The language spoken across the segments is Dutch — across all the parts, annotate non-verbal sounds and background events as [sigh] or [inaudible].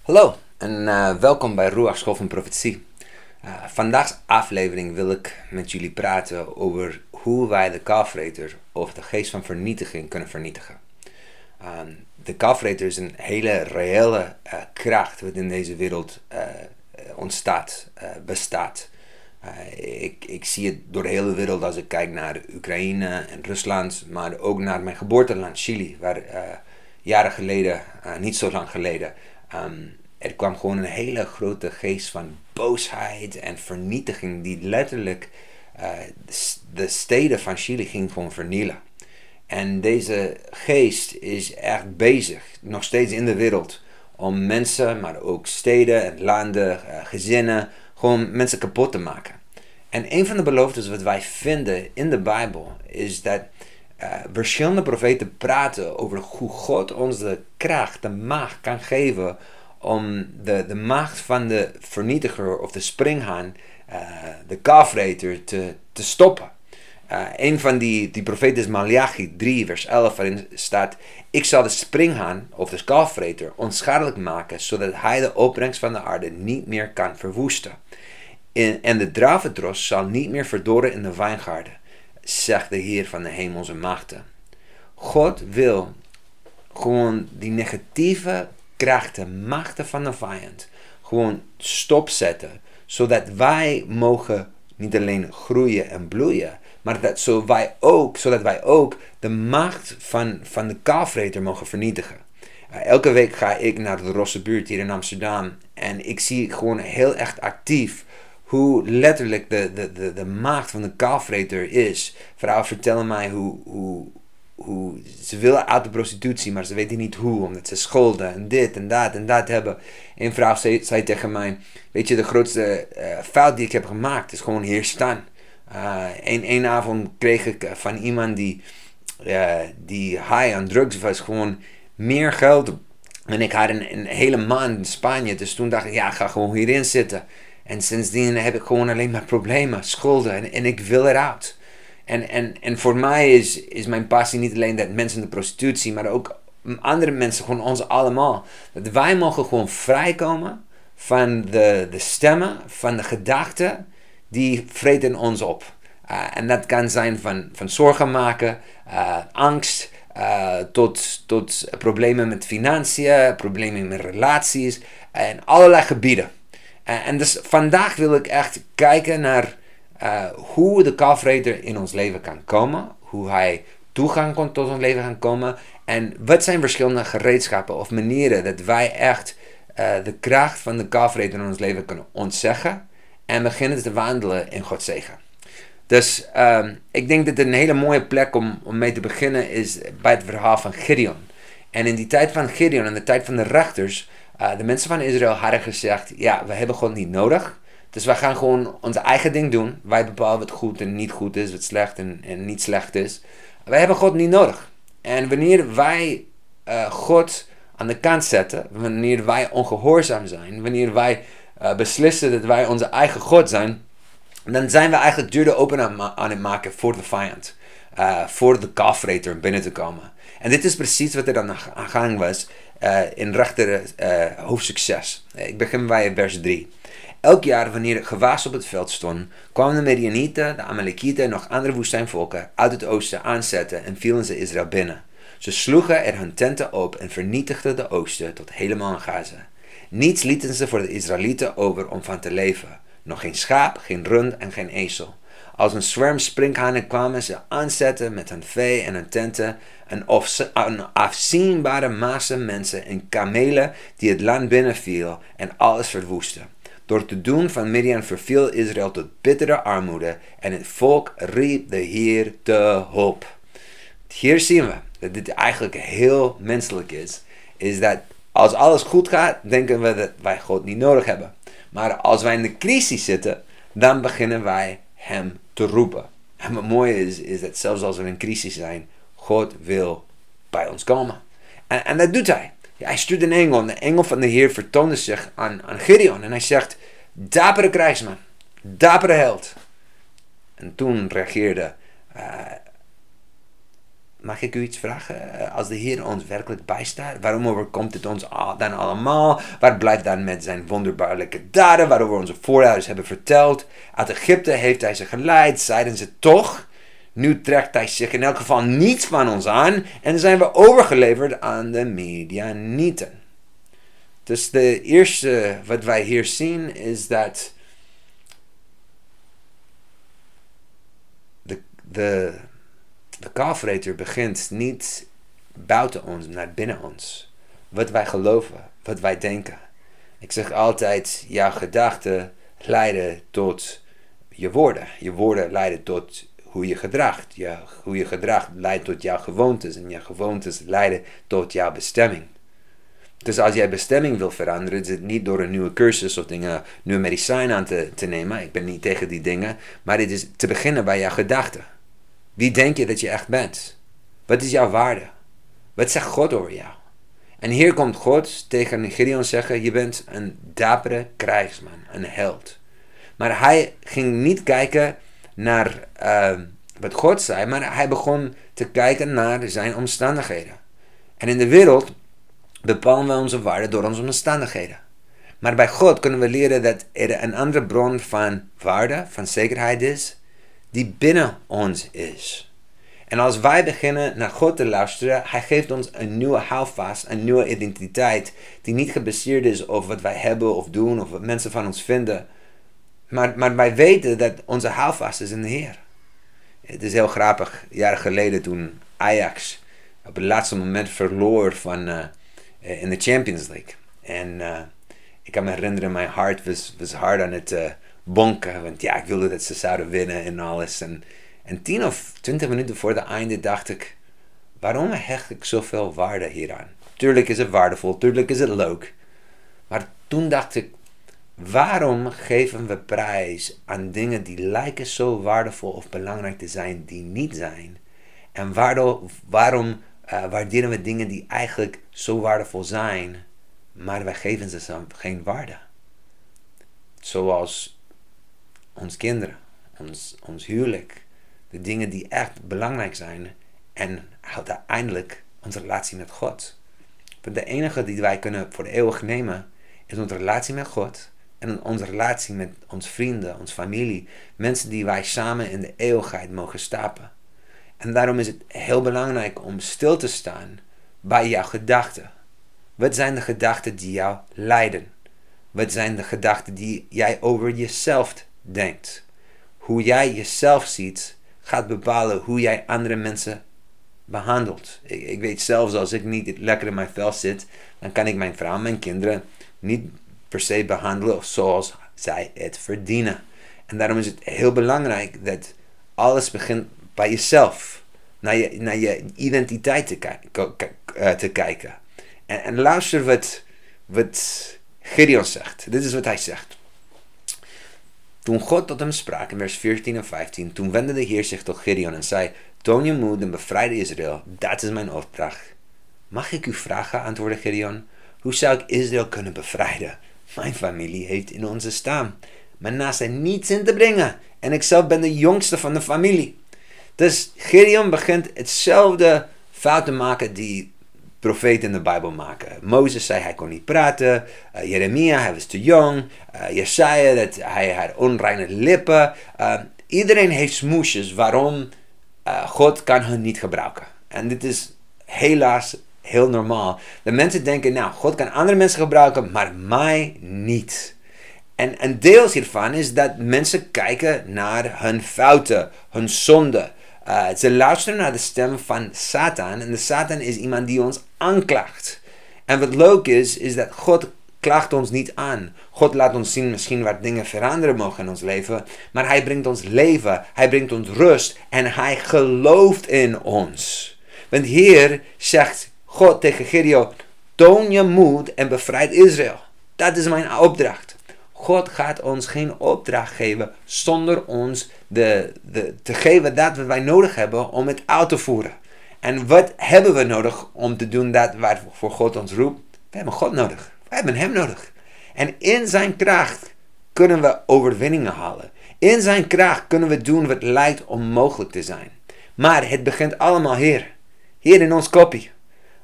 Hallo en uh, welkom bij Ruach School van Profetie. Uh, vandaag's aflevering wil ik met jullie praten over hoe wij de kalfreter of de geest van vernietiging kunnen vernietigen. Um, de kalfreter is een hele reële uh, kracht wat in deze wereld ontstaat, bestaat. ik, ik zie het door de hele wereld als ik kijk naar Oekraïne en Rusland, maar ook naar mijn geboorteland Chili, waar jaren geleden, niet zo lang geleden, um, er kwam gewoon een hele grote geest van boosheid en vernietiging die letterlijk uh, de steden van Chili ging vernielen. En deze geest is echt bezig, nog steeds in de wereld, om mensen, maar ook steden en landen, uh, gezinnen, gewoon mensen kapot te maken. En een van de beloftes wat wij vinden in de Bijbel is dat uh, verschillende profeten praten over hoe God ons de kracht, de macht kan geven om de, de macht van de vernietiger of de springhaan, uh, de kalfreter, te, te stoppen. Uh, een van die, die profeten is Malachi 3, vers 11, waarin staat: Ik zal de springhaan of de kalfreter onschadelijk maken, zodat hij de opbrengst van de aarde niet meer kan verwoesten. In, en de dravendros zal niet meer verdoren in de wijngaarden, zegt de Heer van de hemelse machten. God wil gewoon die negatieve krachten, machten van de vijand gewoon stopzetten. Zodat wij mogen niet alleen groeien en bloeien, maar dat zo wij ook, zodat wij ook de macht van, van de kaalvreter mogen vernietigen. Uh, elke week ga ik naar de Rosse buurt hier in Amsterdam en ik zie gewoon heel echt actief hoe letterlijk de, de, de, de macht van de kaalvreter is. Vrouwen vertellen mij hoe, hoe, hoe ze willen uit de prostitutie, maar ze weten niet hoe, omdat ze schulden en dit en dat en dat hebben. Een vrouw zei, zei tegen mij: Weet je, de grootste uh, fout die ik heb gemaakt is gewoon hier staan. Uh, een, avond kreeg ik eh, van iemand die, uh, die high aan drugs was, gewoon meer geld. En ik had een, een hele maand in Spanje, dus toen dacht ik: Ja, ga gewoon hierin zitten. En sindsdien heb ik gewoon alleen maar problemen, schulden en, ik wil eruit. En, en, en voor mij is, is mijn passie niet alleen dat mensen de prostitutie, maar ook andere mensen, gewoon ons allemaal. Dat wij mogen gewoon vrijkomen van de, de stemmen, van de gedachten die vreten ons op. Uh, en dat kan zijn van, van zorgen maken, uh, angst, uh, tot, tot problemen met financiën, problemen met relaties en allerlei gebieden. En dus vandaag wil ik echt kijken naar uh, hoe de kalfreter in ons leven kan komen, hoe hij toegang tot ons leven kan komen en wat zijn verschillende gereedschappen of manieren dat wij echt uh, de kracht van de kalfreter in ons leven kunnen ontzeggen en beginnen te wandelen in Gods zegen. Dus um, ik denk dat een hele mooie plek om, om mee te beginnen is bij het verhaal van Gideon. En in die tijd van Gideon, in de tijd van de rechters, uh, de mensen van Israël hadden gezegd: Ja, we hebben God niet nodig. Dus wij gaan gewoon ons eigen ding doen. Wij bepalen wat goed en niet goed is, wat slecht en, en niet slecht is. Wij hebben God niet nodig. En wanneer wij uh, God aan de kant zetten, wanneer wij ongehoorzaam zijn, wanneer wij uh, beslissen dat wij onze eigen God zijn, dan zijn we eigenlijk deur de open aan, het maken voor de vijand. Voor de kalfreter binnen te komen. En dit is precies wat er dan aan gang was in rechter hoofdstuk 6. Ik begin bij vers 3. Elk jaar wanneer het gewaas op het veld stond, kwamen de Medianieten, de Amalekieten en nog andere woestijnvolken uit het oosten aanzetten en vielen ze Israël binnen. Ze sloegen er hun tenten op en vernietigden de oosten tot helemaal in Gaza. Niets lieten ze voor de Israëlieten over om van te leven. Nog geen schaap, geen rund en geen ezel. Als een zwerm sprinkhanen kwamen ze aanzetten met hun vee en hun tenten. Een, een afzienbare massa mensen en kamelen die het land binnenviel en alles verwoesten. Door te doen van Midian verviel Israël tot bittere armoede en het volk riep de Heer te hulp. Hier zien we dat dit eigenlijk heel menselijk is. Is dat als alles goed gaat, denken we dat wij God niet nodig hebben. Maar als wij in de crisis zitten, dan beginnen wij Hem roepen. En wat mooi is, is dat zelfs als we in crisis zijn, God wil bij ons komen. En, dat doet Hij. Hij stuurt een engel. En de engel van de Heer vertoonde zich aan, aan Gideon. En hij zegt: Dapere krijgsman, dapere held. En toen reageerde uh, mag ik u iets vragen? Eh, Als de Heer ons werkelijk bijstaat, waarom overkomt het ons dan allemaal? Waar blijft dan met zijn wonderbaarlijke daden, waarover onze voorouders hebben verteld? Uit Egypte heeft hij ze geleid, zeiden ze toch? Nu trekt hij zich in elk geval niets van ons aan en zijn we overgeleverd aan de Midianieten. Dus de eerste wat wij hier zien is dat de, de, de kalfreter begint niet buiten ons, maar binnen ons. Wat wij geloven, wat wij denken. Ik zeg altijd, jouw gedachten leiden tot je woorden. Je woorden leiden tot hoe je gedraagt. Je, hoe je gedraagt leidt tot jouw gewoontes. En jouw gewoontes leiden tot jouw bestemming. Dus als jij bestemming wil veranderen, is het niet door een nieuwe cursus of dingen, nieuwe medicijn aan te, te nemen. Ik ben niet tegen die dingen. Maar het is te beginnen bij jouw gedachten. Wie denk je dat je echt bent? Wat is jouw waarde? Wat zegt God over jou? En hier komt God tegen Gideon zeggen: Je bent een dapere krijgsman, een held. Maar hij ging niet kijken naar uh, wat God zei, maar hij begon te kijken naar zijn omstandigheden. En in de wereld bepalen we onze waarde door onze omstandigheden. Maar bij God kunnen we leren dat er een andere bron van waarde, van zekerheid is, die binnen ons is. En als wij beginnen naar God te luisteren, Hij geeft ons een nieuwe houvast, een nieuwe identiteit, die niet gebaseerd is op wat wij hebben of doen of wat mensen van ons vinden. Maar, maar wij weten dat onze houvast is in de Heer. Het is heel grappig, jaren geleden toen Ajax op het laatste moment verloor van, uh, in de Champions League. En uh, ik kan me herinneren, mijn hart was, was hard aan het bonken. Want ja, ik wilde dat ze zouden winnen en alles. En, en tien of twintig minuten voor de einde dacht ik, waarom hecht ik zoveel waarde hieraan? Tuurlijk is het waardevol, tuurlijk is het leuk. Maar toen dacht ik, waarom geven we prijs aan dingen die lijken zo waardevol of belangrijk te zijn, die niet zijn? En waarom, uh, waarderen we dingen die eigenlijk zo waardevol zijn, maar wij geven ze geen waarde? Zoals ons kinderen, ons, ons huwelijk, de dingen die echt belangrijk zijn en uiteindelijk onze relatie met God. De enige die wij kunnen voor eeuwig nemen is onze relatie met God en onze relatie met onze vrienden, onze familie, mensen die wij samen in de eeuwigheid mogen stapen. En daarom is het heel belangrijk om stil te staan bij jouw gedachten. Wat zijn de gedachten die jou leiden? Wat zijn de gedachten die jij over jezelf denkt? Hoe jij jezelf ziet, gaat bepalen hoe jij andere mensen behandelt. Ik, ik, weet zelfs als ik niet lekker in mijn vel zit, dan kan ik mijn vrouw en mijn kinderen niet per se behandelen zoals zij het verdienen. En daarom is het heel belangrijk dat alles begint bij jezelf. Naar je, naar je identiteit te, ki te kijken. En, en luister wat, wat Gideon zegt. Dit is wat hij zegt. Toen God tot hem sprak in vers 14 en 15, toen wendde de Heer zich tot Gideon en zei: Toon je moed en bevrijd Israël, dat is mijn opdracht. Mag ik u vragen, antwoordde Gideon, hoe zou ik Israël kunnen bevrijden? Mijn familie heeft in onze staan, maar naast er niets in te brengen. En ik zelf ben de jongste van de familie. Dus Gideon begint hetzelfde fout te maken die profeten in de Bijbel maken. Mozes zei hij kon niet praten. Uh, Jeremia, hij was te jong. Uh, Jesaja, dat hij had onreine lippen. Uh, iedereen heeft smoesjes waarom God kan hun niet gebruiken. En dit is helaas heel normaal. De mensen denken, nou, God kan andere mensen gebruiken, maar mij niet. En een deel hiervan is dat mensen kijken naar hun fouten, hun zonden. Uh, ze luisteren naar de stem van Satan. En de Satan is iemand die ons aanklaagt. En wat leuk is, is dat God klaagt ons niet aan. God laat ons zien misschien waar dingen veranderen mogen in ons leven. Maar hij brengt ons leven. Hij brengt ons rust. En hij gelooft in ons. Want hier zegt God tegen Gideon, toon je moed en bevrijd Israël. Dat is mijn opdracht. God gaat ons geen opdracht geven zonder ons de, de, te geven dat wat wij nodig hebben om het uit te voeren. En wat hebben we nodig om te doen dat waarvoor God ons roept? We hebben God nodig. We hebben Hem nodig. En in Zijn kracht kunnen we overwinningen halen. In Zijn kracht kunnen we doen wat lijkt onmogelijk te zijn. Maar het begint allemaal hier. Hier in ons kopie.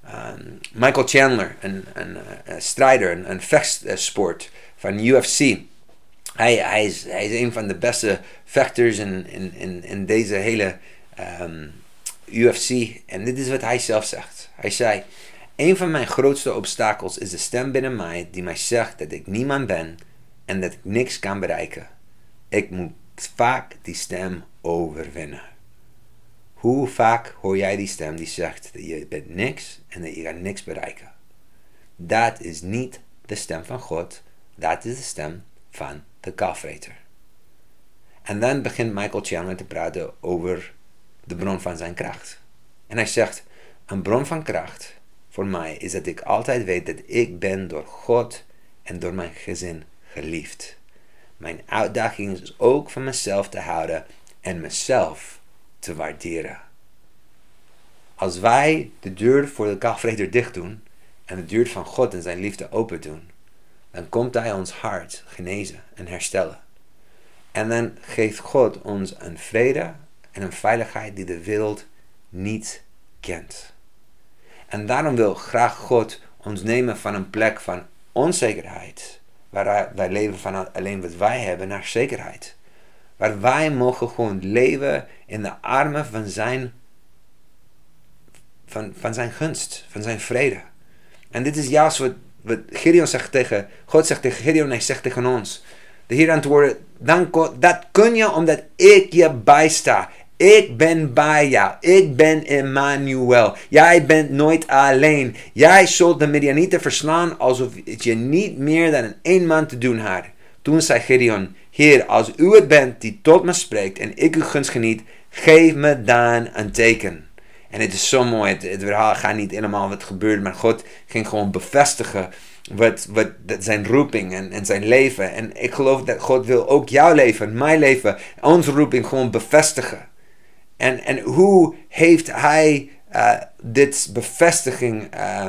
Um, Michael Chandler, een, een, een strijder, een, een vechtsport van UFC. Hij, hij, is, hij is een van de beste vechters in, in, in, in deze hele um, UFC. En dit is wat hij zelf zegt. Hij zei: Een van mijn grootste obstakels is de stem binnen mij die mij zegt dat ik niemand ben en dat ik niks kan bereiken. Ik moet vaak die stem overwinnen. Hoe vaak hoor jij die stem die zegt dat je bent niks en dat je gaat niks bereiken? Dat is niet de stem van God, dat is de stem van de kalfreter. En dan begint Michael Chandler te praten over de bron van zijn kracht. En hij zegt, een bron van kracht voor mij is dat ik altijd weet dat ik ben door God en door mijn gezin geliefd. Mijn uitdaging is ook van mezelf te houden en mezelf te waarderen. Als wij de deur voor de kalfvreder dicht doen en de deur van God en zijn liefde open doen, dan komt Hij ons hart genezen en herstellen. En dan geeft God ons een vrede en een veiligheid die de wereld niet kent. En daarom wil graag God ons nemen van een plek van onzekerheid, waar wij leven van alleen wat wij hebben, naar zekerheid. Waar wij mogen gewoon leven in de armen van zijn, van, van zijn gunst, van zijn vrede. En dit is juist wat, wat Gideon zegt tegen, God zegt tegen Gideon, hij zegt tegen ons. De Heer antwoordde, dan, dat kun je omdat ik je bijsta. Ik ben bij jou. Ik ben Emmanuel. Jij bent nooit alleen. Jij zult de Midianieten verslaan alsof het je niet meer dan een één man te doen had. Toen zei Gideon, Heer, als u het bent die tot me spreekt en ik uw gunst geniet, geef me dan een teken. En het is zo mooi, het, het verhaal gaat niet helemaal wat gebeurde, maar God ging gewoon bevestigen wat, wat, zijn roeping en, en zijn leven. En ik geloof dat God wil ook jouw leven, mijn leven, onze roeping gewoon bevestigen. En, en hoe heeft hij uh, dit bevestiging uh,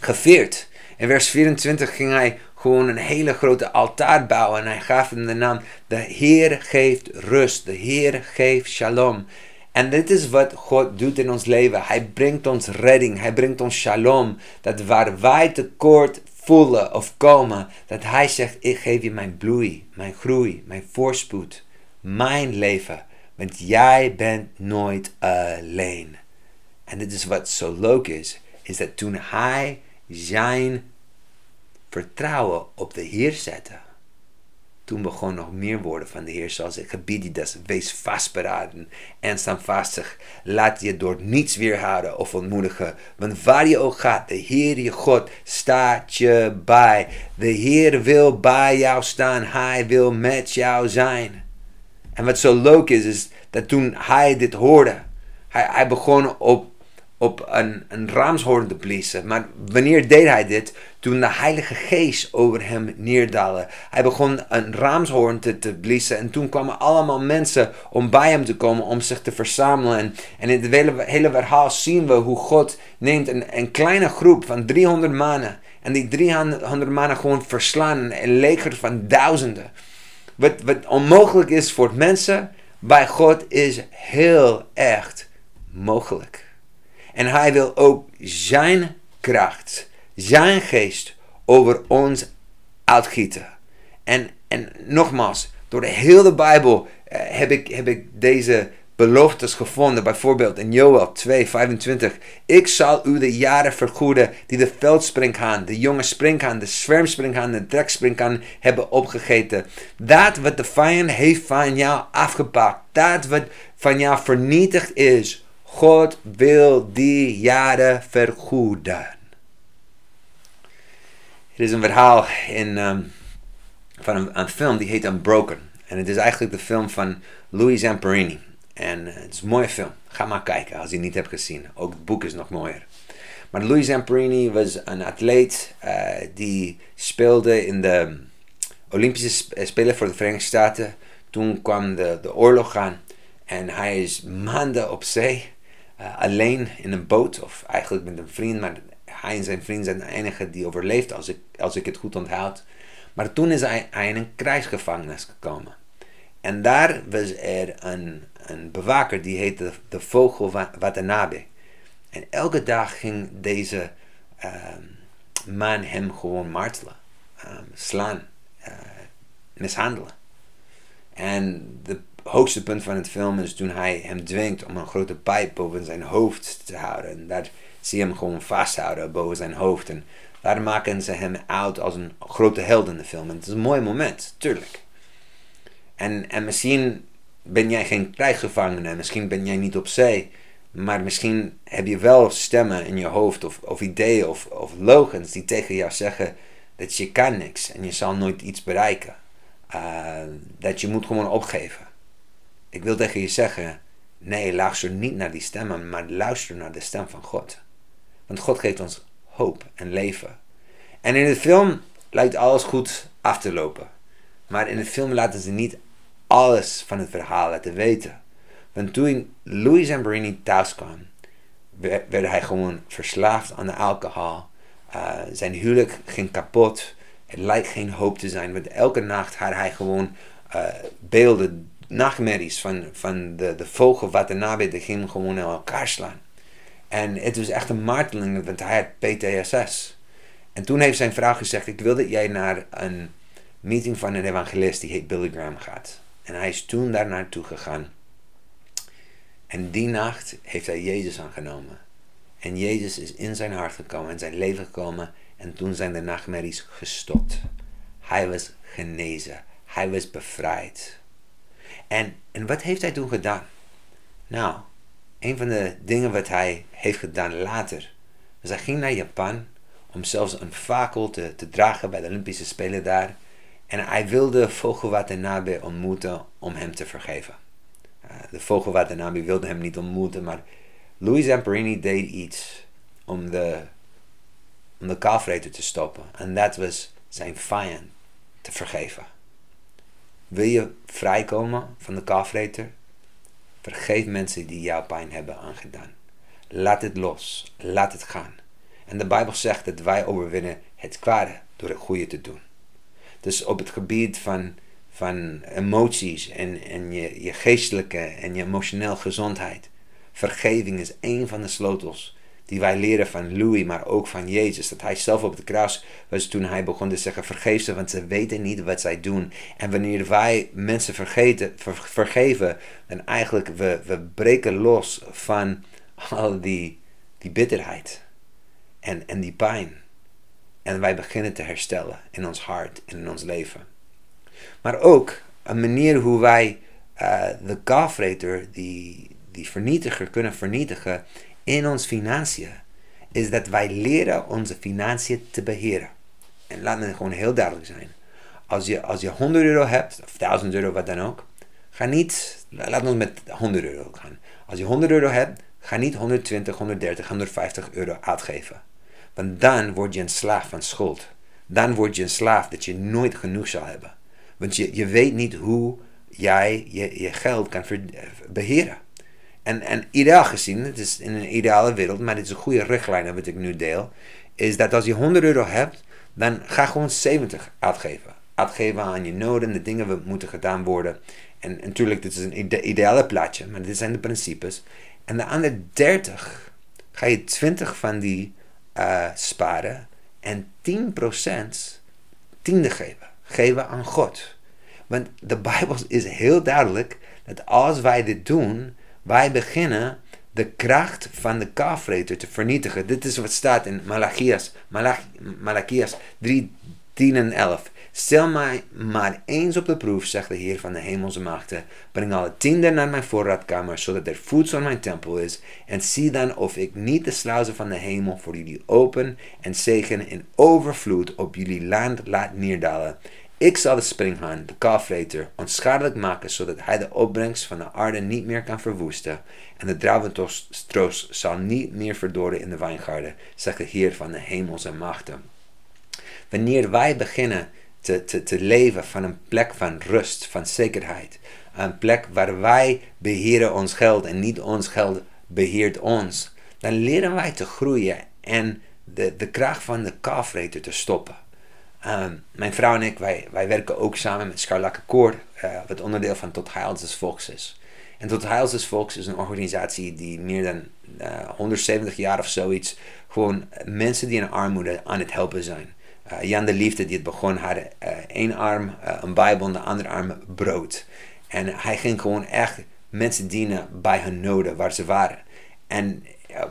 gevierd? In vers 24 ging hij gewoon een hele grote altaar bouwen en hij gaf hem de naam: De Heer geeft rust, de Heer geeft shalom. En dit is wat God doet in ons leven. Hij brengt ons redding, hij brengt ons shalom. Dat waar wij tekort voelen of komen, dat hij zegt: Ik geef je mijn bloei, mijn groei, mijn voorspoed, mijn leven. Want jij bent nooit alleen. En dit is wat zo leuk is, is dat toen hij zijn vertrouwen op de Heer zette, toen begon nog meer woorden van de Heer, zoals ik gebied die des, wees vastberaden en standvastig. Laat je door niets weerhouden of ontmoedigen. Want waar je ook gaat, de Heer je God staat je bij. De Heer wil bij jou staan, Hij wil met jou zijn. En wat zo leuk is, is dat toen hij dit hoorde, hij begon op, op een, een raamshoorn te bliezen. Maar wanneer deed hij dit? Toen de Heilige Geest over hem neerdaalde. Hij begon een raamshoorn te, te bliezen. En toen kwamen allemaal mensen om bij hem te komen, om zich te verzamelen. En, en in het hele, hele verhaal zien we hoe God neemt een, een kleine groep van 300 mannen. En die 300 mannen gewoon verslaan. Een leger van duizenden. Wat, wat onmogelijk is voor mensen, bij God is heel echt mogelijk. En hij wil ook zijn kracht, zijn geest over ons uitgieten. En, en nogmaals, door de hele Bijbel eh, heb, ik, heb deze beloftes gevonden. Bijvoorbeeld in Joel 2, 25. Ik zal u de jaren vergoeden die de veldspringhaan, de jonge springhaan, de zwermspringhaan, de trekspringhaan hebben opgegeten. Dat wat de vijand heeft van jou afgepakt. Dat wat van jou vernietigd is. God wil die jaren vergoeden. Er is een verhaal in, um, van een, film die heet Unbroken. En het is eigenlijk de film van Louis Zamperini. En uh, het is een mooie film. Ga maar kijken als je het niet hebt gezien. Ook het boek is nog mooier. Maar Louis Zamperini was een atleet uh, die speelde in de Olympische Spelen voor de Verenigde Staten. Toen kwam de, de oorlog aan en hij is maanden op zee. Uh, alleen in een boot, of eigenlijk met een vriend, maar hij en zijn vriend zijn de enige die overleeft, als ik, als ik het goed onthoud. Maar toen is hij, hij in een krijgsgevangenis gekomen. En daar was er een, een bewaker die heette de vogel Watanabe. En elke dag ging deze ehm, man hem gewoon martelen, ehm, slaan, uh, mishandelen. En de hoogste punt van het film is toen hij hem dwingt om een grote pijp boven zijn hoofd te houden. En daar zie je hem gewoon vasthouden boven zijn hoofd. En daar maken ze hem uit als een grote held in de film. En het is een mooi moment, tuurlijk. En, en misschien ben jij geen krijgsgevangene, misschien ben jij niet op zee. Maar misschien heb je wel stemmen in je hoofd of, of ideeën of, of logens die tegen jou zeggen dat je kan niks en je zal nooit iets bereiken. Uh, dat je moet gewoon opgeven. Ik wil tegen je zeggen, nee, luister niet naar die stemmen, maar luister naar de stem van God. Want God geeft ons hoop en leven. En in de film lijkt alles goed af te lopen. Maar in de film laten ze niet alles van het verhaal laten weten. Want toen Louis Zamperini thuis kwam, werd hij gewoon verslaafd aan de alcohol. Uh, zijn huwelijk ging kapot. Het lijkt geen hoop te zijn, want elke nacht had hij gewoon uh, beelden, nachtmerries van, van de, de vogel wat erna die ging gewoon in elkaar slaan. En het was echt een marteling, want hij had PTSS. En toen heeft zijn vrouw gezegd, ik wil dat jij naar een meeting van een evangelist, die heet Billy Graham, gaat. En hij is toen daar naartoe gegaan. En die nacht heeft hij Jezus aangenomen. En Jezus is in zijn hart gekomen, in zijn leven gekomen. En toen zijn de nachtmerries gestopt. Hij was genezen. Hij was bevrijd. En, en wat heeft hij toen gedaan? Nou, een van de dingen wat hij heeft gedaan later. Was hij ging naar Japan om zelfs een fakkel te, dragen bij de Olympische Spelen daar. En hij wilde Vogelwatanabe ontmoeten om hem te vergeven. Uh, de Vogelwatanabe wilde hem niet ontmoeten, maar Louis Zamperini deed iets om de, om de kalfreter te stoppen. En dat was zijn vijand te vergeven. Wil je vrijkomen van de kalfreter? Vergeef mensen die jou pijn hebben aangedaan. Laat het los. Laat het gaan. En de Bijbel zegt dat wij overwinnen het kwade door het goede te doen. Dus op het gebied van, van emoties en, en je, je geestelijke en je emotioneel gezondheid. Vergeving is een van de sleutels die wij leren van Louis, maar ook van Jezus. Dat hij zelf op het kruis was toen hij begon te zeggen: Vergeef ze, want ze weten niet wat zij doen. En wanneer wij mensen vergeten, vergeven, dan eigenlijk we, we breken los van al die, die bitterheid en, en die pijn. En wij beginnen te herstellen in ons hart en in ons leven. Maar ook een manier hoe wij uh, de kalfreter, die, die vernietiger, kunnen vernietigen in ons financiën. Is dat wij leren onze financiën te beheren. En laat me gewoon heel duidelijk zijn. Als je, als je 100 euro hebt, of 1000 euro, wat dan ook. Ga niet, laat ons met 100 euro gaan. Als je 100 euro hebt, ga niet 120, 130, 150 euro uitgeven. Want dan word je een slaaf van schuld. Dan word je een slaaf dat je nooit genoeg zal hebben. Want je, je weet niet hoe jij je, je geld kan beheren. En, en ideaal gezien, het is in een ideale wereld, maar dit is een goede richtlijn wat ik nu deel, is dat als je 100 euro hebt, dan ga gewoon 70 uitgeven. Uitgeven aan je noden, de dingen die moeten gedaan worden. En natuurlijk, dit is een ideale plaatje, maar dit zijn de principes. En de andere 30 ga je 20 van die uh, sparen en 10% tiende geven. Geven aan God. Want de Bijbel is heel duidelijk dat als wij dit doen, wij beginnen de kracht van de kafreter te vernietigen. Dit is wat staat in Malachias, Malach, Malachias 3, 10 en 11. Stel mij maar eens op de proef, zegt de Heer van de hemelse machten. Breng alle tiende naar mijn voorraadkamer, zodat er voedsel in mijn tempel is. En zie dan of ik niet de sluizen van de hemel voor jullie open en zegen in overvloed op jullie land laat neerdalen. Ik zal de springhaan, de kalfreter, onschadelijk maken, zodat hij de opbrengst van de aarde niet meer kan verwoesten. En de druivenstroos zal niet meer verdoren in de wijngaarden, zegt de Heer van de hemelse machten. Wanneer wij beginnen te, te, te leven van een plek van rust, van zekerheid. Een plek waar wij beheren ons geld en niet ons geld beheert ons. Dan leren wij te groeien en de, de kracht van de kalfreter te stoppen. Um, mijn vrouw en ik, wij, wij werken ook samen met Scharlakke Koor, uh, wat onderdeel van Tot Heil des Volks is. En Tot Heils des Volks is een organisatie die meer dan 170 jaar of zoiets gewoon mensen die in armoede aan het helpen zijn. Jan de Liefde die het begon had één arm een Bijbel en de andere arm brood. En hij ging gewoon echt mensen dienen bij hun noden waar ze waren. En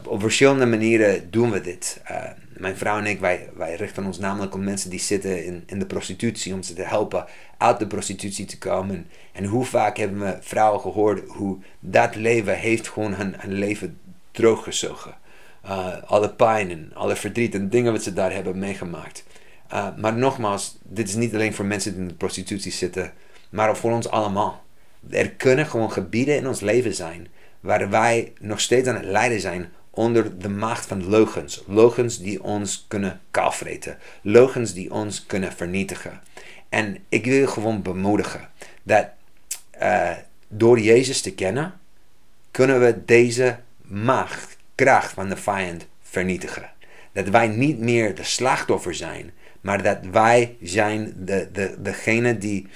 op verschillende manieren doen we dit. Mijn vrouw en ik, wij, wij richten ons namelijk op mensen die zitten in, in de prostitutie, om ze te helpen uit de prostitutie te komen. En hoe vaak hebben we vrouwen gehoord hoe dat leven heeft gewoon hun, hun leven drooggezogen. Uh, alle pijn en alle verdriet en dingen wat ze daar hebben meegemaakt. Uh, maar nogmaals, dit is niet alleen voor mensen die in de prostitutie zitten, maar voor ons allemaal. Er kunnen gewoon gebieden in ons leven zijn waar wij nog steeds aan het lijden zijn onder de macht van logens. Logens die ons kunnen kaalvreten. Logens die ons kunnen vernietigen. En ik wil je gewoon bemoedigen dat uh, door Jezus te kennen, kunnen we deze macht, kracht van de vijand vernietigen. Dat wij niet meer de slachtoffer zijn, maar dat wij zijn de, de, degene die,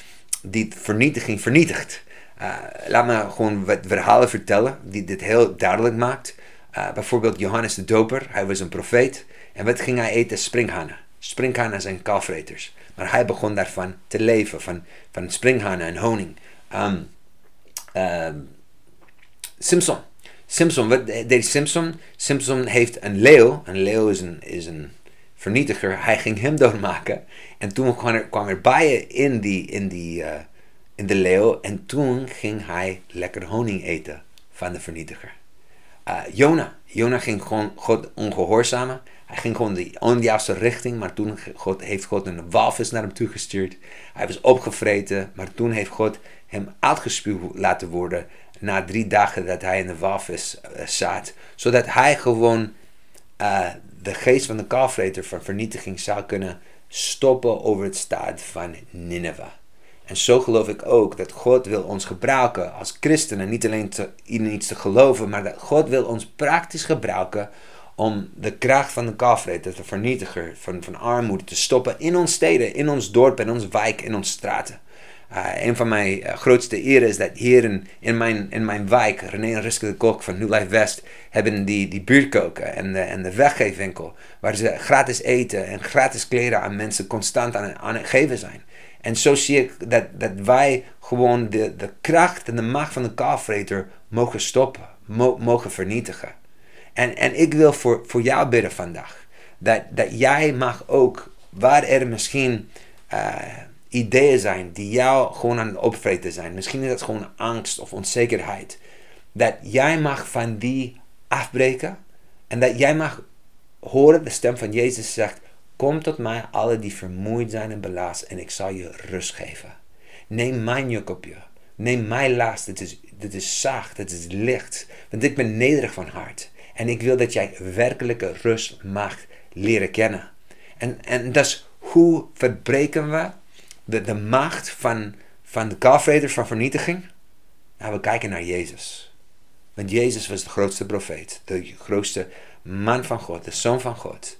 die vernietiging vernietigt. Uh, laat me gewoon wat verhalen vertellen die dit heel duidelijk maakt. Uh, bijvoorbeeld Johannes de Doper, hij was een profeet. En wat ging hij eten? Springhanen. Springhanen zijn kalfreters. Maar hij begon daarvan te leven, van, van springhanen en honing. Um, um, Simpson. Simpson, wat deed Simpson? Simpson heeft een leeuw. Een leeuw is een, is een vernietiger. Hij ging hem [laughs] doodmaken. En toen kwam er, kwam er bijen in die, in die, uh, in de leeuw. En toen ging hij lekker honing eten van de vernietiger. Uh, Jona. Ging gewoon God ongehoorzamen. Hij ging gewoon de onjuiste richting, maar toen God, heeft God een walvis naar hem toegestuurd. Hij was opgevreten, maar toen heeft God hem uitgespuwd laten worden na drie dagen dat hij in de walvis uh, zat. Zodat hij gewoon uh, de geest van de kalfreter van vernietiging zou kunnen stoppen over het staat van Nineveh. En zo geloof ik ook dat God wil ons gebruiken als christenen. Niet alleen te, in iets te geloven, maar dat God wil ons praktisch gebruiken om de kracht van de kalfreter, de vernietiger van, van armoede, te stoppen in ons steden, in ons dorp, in ons wijk, in onze straten. Uh, een van mijn uh, grootste eren is dat hier in, in, mijn, in mijn wijk, René en Riske de Kok van New Life West, hebben die, die buurtkoken en de, en de weggeefwinkel, waar ze gratis eten en gratis kleren aan mensen constant aan, aan het geven zijn. En zo zie ik dat, dat wij gewoon de, de kracht en de macht van de kalfreter mogen stoppen, mo, mogen vernietigen. En, en ik wil voor, voor jou bidden vandaag. Dat, dat jij mag ook, waar er misschien uh, ideeën zijn die jou gewoon aan het opvreten zijn. Misschien is dat gewoon angst of onzekerheid. Dat jij mag van die afbreken. En dat jij mag horen de stem van Jezus zegt. Kom tot mij, alle die vermoeid zijn en belast, en ik zal je rust geven. Neem mijn juk op je. Neem mijn last. Dit is, dit is zacht, dit is licht. Want ik ben nederig van hart. En ik wil dat jij werkelijke rust mag leren kennen. En, en dus hoe verbreken we de, de macht van, van de kalfreders van vernietiging? Nou, we kijken naar Jezus. Want Jezus was de grootste profeet, de grootste man van God, de zoon van God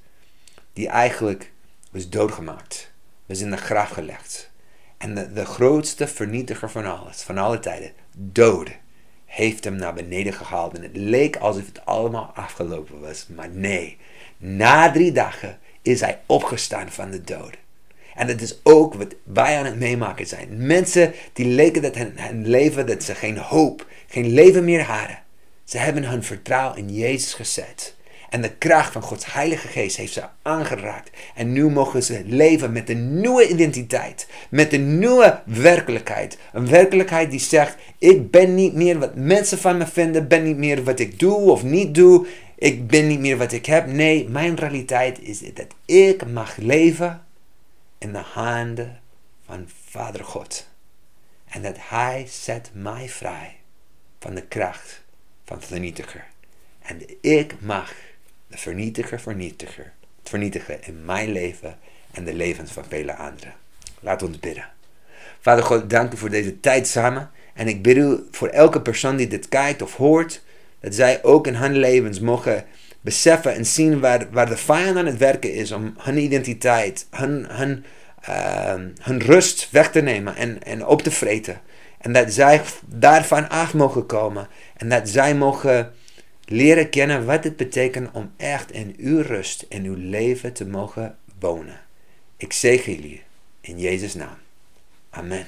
die eigenlijk was doodgemaakt, was in de graf gelegd. En de, de grootste vernietiger van alles, van alle tijden, dood, heeft hem naar beneden gehaald. En het leek alsof het allemaal afgelopen was. Maar nee, na drie dagen is hij opgestaan van de dood. En dat is ook wat wij aan het meemaken zijn. Mensen die leken dat hun, hun leven, dat ze geen hoop, geen leven meer hadden. Ze hebben hun vertrouwen in Jezus gezet. En de kracht van Gods Heilige Geest heeft ze aangeraakt. En nu mogen ze leven met een nieuwe identiteit. Met een nieuwe werkelijkheid. Een werkelijkheid die zegt: Ik ben niet meer wat mensen van me vinden. Ben niet meer wat ik doe of niet doe. Ik ben niet meer wat ik heb. Nee, mijn realiteit is dat ik mag leven in de handen van Vader God. En dat Hij zet mij vrij van de kracht van de vernietiger. En ik mag de vernietiger, vernietiger, het vernietigen in mijn leven en de levens van vele anderen. Laat ons bidden. Vader God, dank u voor deze tijd samen. En ik bid u voor elke persoon die dit kijkt of hoort, dat zij ook in hun levens mogen beseffen en zien waar, waar de vijand aan het werken is om hun identiteit, hun, hun, hun rust weg te nemen en, en op te vreten. En dat zij daarvan af mogen komen. En dat zij mogen leren kennen wat het betekent om echt in uw rust, in uw leven te mogen wonen. Ik zegen jullie in Jezus' naam. Amen.